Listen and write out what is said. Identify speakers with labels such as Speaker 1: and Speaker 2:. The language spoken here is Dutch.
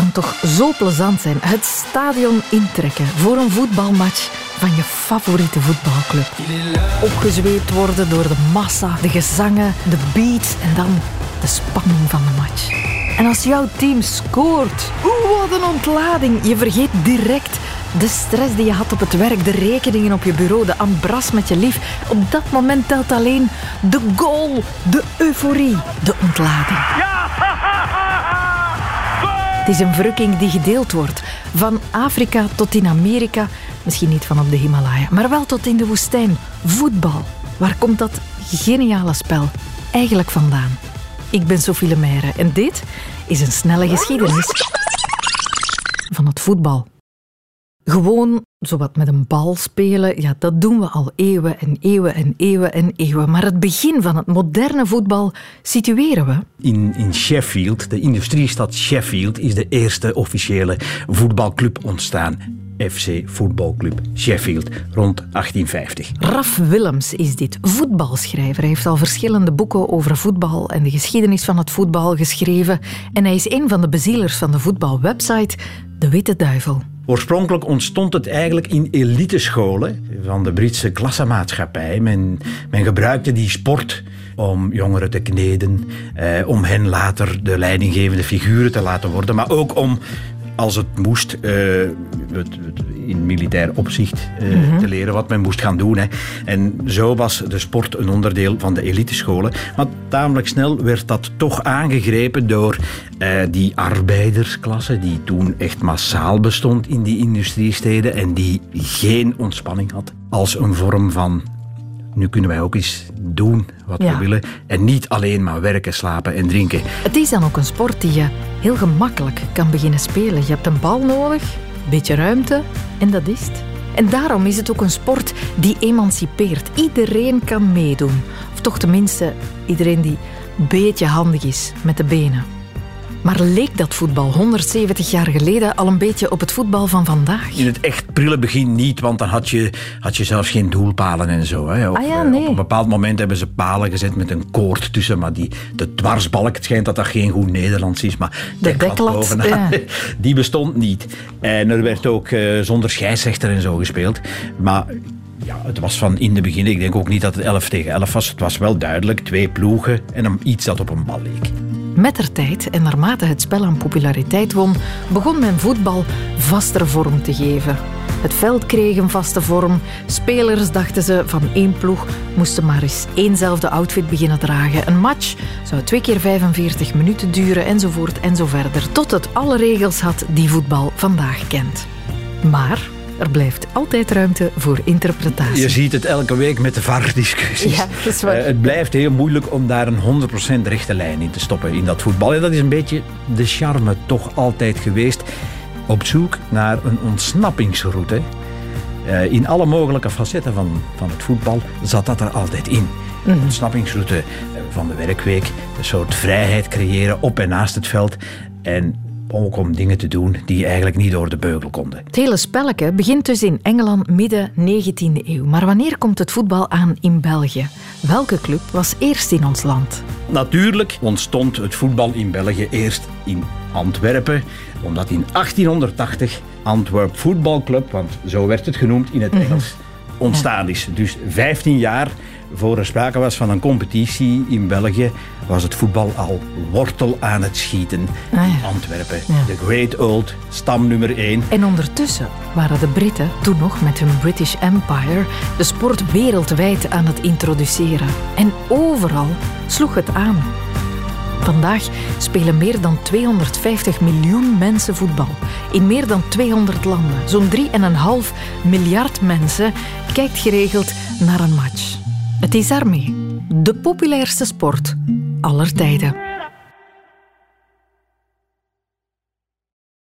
Speaker 1: kan toch zo plezant zijn. Het stadion intrekken voor een voetbalmatch van je favoriete voetbalclub. Opgezweept worden door de massa, de gezangen, de beats en dan de spanning van de match. En als jouw team scoort, wat een ontlading. Je vergeet direct de stress die je had op het werk, de rekeningen op je bureau, de ambras met je lief. Op dat moment telt alleen de goal, de euforie, de ontlading. Is een verrukking die gedeeld wordt. Van Afrika tot in Amerika. Misschien niet van op de Himalaya, maar wel tot in de woestijn. Voetbal. Waar komt dat geniale spel eigenlijk vandaan? Ik ben Sophie Lemaire en dit is een snelle geschiedenis van het voetbal. Gewoon zowat met een bal spelen, ja, dat doen we al eeuwen en eeuwen en eeuwen en eeuwen. Maar het begin van het moderne voetbal situeren we.
Speaker 2: In, in Sheffield, de industriestad Sheffield, is de eerste officiële voetbalclub ontstaan. FC Voetbalclub Sheffield rond 1850.
Speaker 1: Raf Willems is dit, voetbalschrijver. Hij heeft al verschillende boeken over voetbal en de geschiedenis van het voetbal geschreven. En hij is een van de bezielers van de voetbalwebsite De Witte Duivel.
Speaker 2: Oorspronkelijk ontstond het eigenlijk in elitescholen van de Britse klassenmaatschappij. Men, men gebruikte die sport om jongeren te kneden, eh, om hen later de leidinggevende figuren te laten worden, maar ook om als het moest, uh, het, in militair opzicht uh, mm -hmm. te leren wat men moest gaan doen. Hè. En zo was de sport een onderdeel van de elitescholen. Maar tamelijk snel werd dat toch aangegrepen door uh, die arbeidersklasse, die toen echt massaal bestond in die industriesteden en die geen ontspanning had als een vorm van nu kunnen wij ook eens doen wat ja. we willen. En niet alleen maar werken, slapen en drinken.
Speaker 1: Het is dan ook een sport die je heel gemakkelijk kan beginnen spelen. Je hebt een bal nodig, een beetje ruimte en dat is het. En daarom is het ook een sport die emancipeert. Iedereen kan meedoen. Of toch tenminste iedereen die een beetje handig is met de benen. Maar leek dat voetbal 170 jaar geleden al een beetje op het voetbal van vandaag?
Speaker 2: In het echt prille begin niet, want dan had je, had je zelfs geen doelpalen en zo. Hè. Op,
Speaker 1: ah ja, nee.
Speaker 2: op een bepaald moment hebben ze palen gezet met een koord tussen, maar die, de dwarsbalk, het schijnt dat dat geen goed Nederlands is, maar
Speaker 1: de deklat bovenaan, ja.
Speaker 2: die bestond niet. En er werd ook uh, zonder scheidsrechter en zo gespeeld. Maar ja, het was van in de begin, ik denk ook niet dat het 11 tegen 11 was. Het was wel duidelijk, twee ploegen en iets dat op een bal leek.
Speaker 1: Met der tijd en naarmate het spel aan populariteit won, begon men voetbal vastere vorm te geven. Het veld kreeg een vaste vorm. Spelers, dachten ze, van één ploeg moesten maar eens éénzelfde outfit beginnen dragen. Een match zou twee keer 45 minuten duren, enzovoort en zo verder. Tot het alle regels had die voetbal vandaag kent. Maar er blijft altijd ruimte voor interpretatie.
Speaker 2: Je ziet het elke week met de VAR-discussies.
Speaker 1: Ja, dat is waar.
Speaker 2: Uh, het blijft heel moeilijk om daar een 100% rechte lijn in te stoppen in dat voetbal. En dat is een beetje de charme toch altijd geweest. Op zoek naar een ontsnappingsroute. Uh, in alle mogelijke facetten van, van het voetbal zat dat er altijd in.
Speaker 1: Mhm.
Speaker 2: Een ontsnappingsroute van de werkweek. Een soort vrijheid creëren op en naast het veld. En ook om dingen te doen die eigenlijk niet door de beugel konden.
Speaker 1: Het hele spelletje begint dus in Engeland midden 19e eeuw. Maar wanneer komt het voetbal aan in België? Welke club was eerst in ons land?
Speaker 2: Natuurlijk ontstond het voetbal in België eerst in Antwerpen, omdat in 1880 Antwerp Voetbalclub, want zo werd het genoemd in het Engels, ontstaan is. Dus 15 jaar voor er sprake was van een competitie in België, was het voetbal al wortel aan het schieten
Speaker 1: Ah, ja.
Speaker 2: in Antwerpen. De Great Old, stam nummer 1.
Speaker 1: En ondertussen waren de Britten, toen nog met hun British Empire, de sport wereldwijd aan het introduceren. En overal sloeg het aan. Vandaag spelen meer dan 250 miljoen mensen voetbal. In meer dan 200 landen. Zo'n 3,5 miljard mensen kijkt geregeld naar een match. Het is daarmee de populairste sport aller tijden.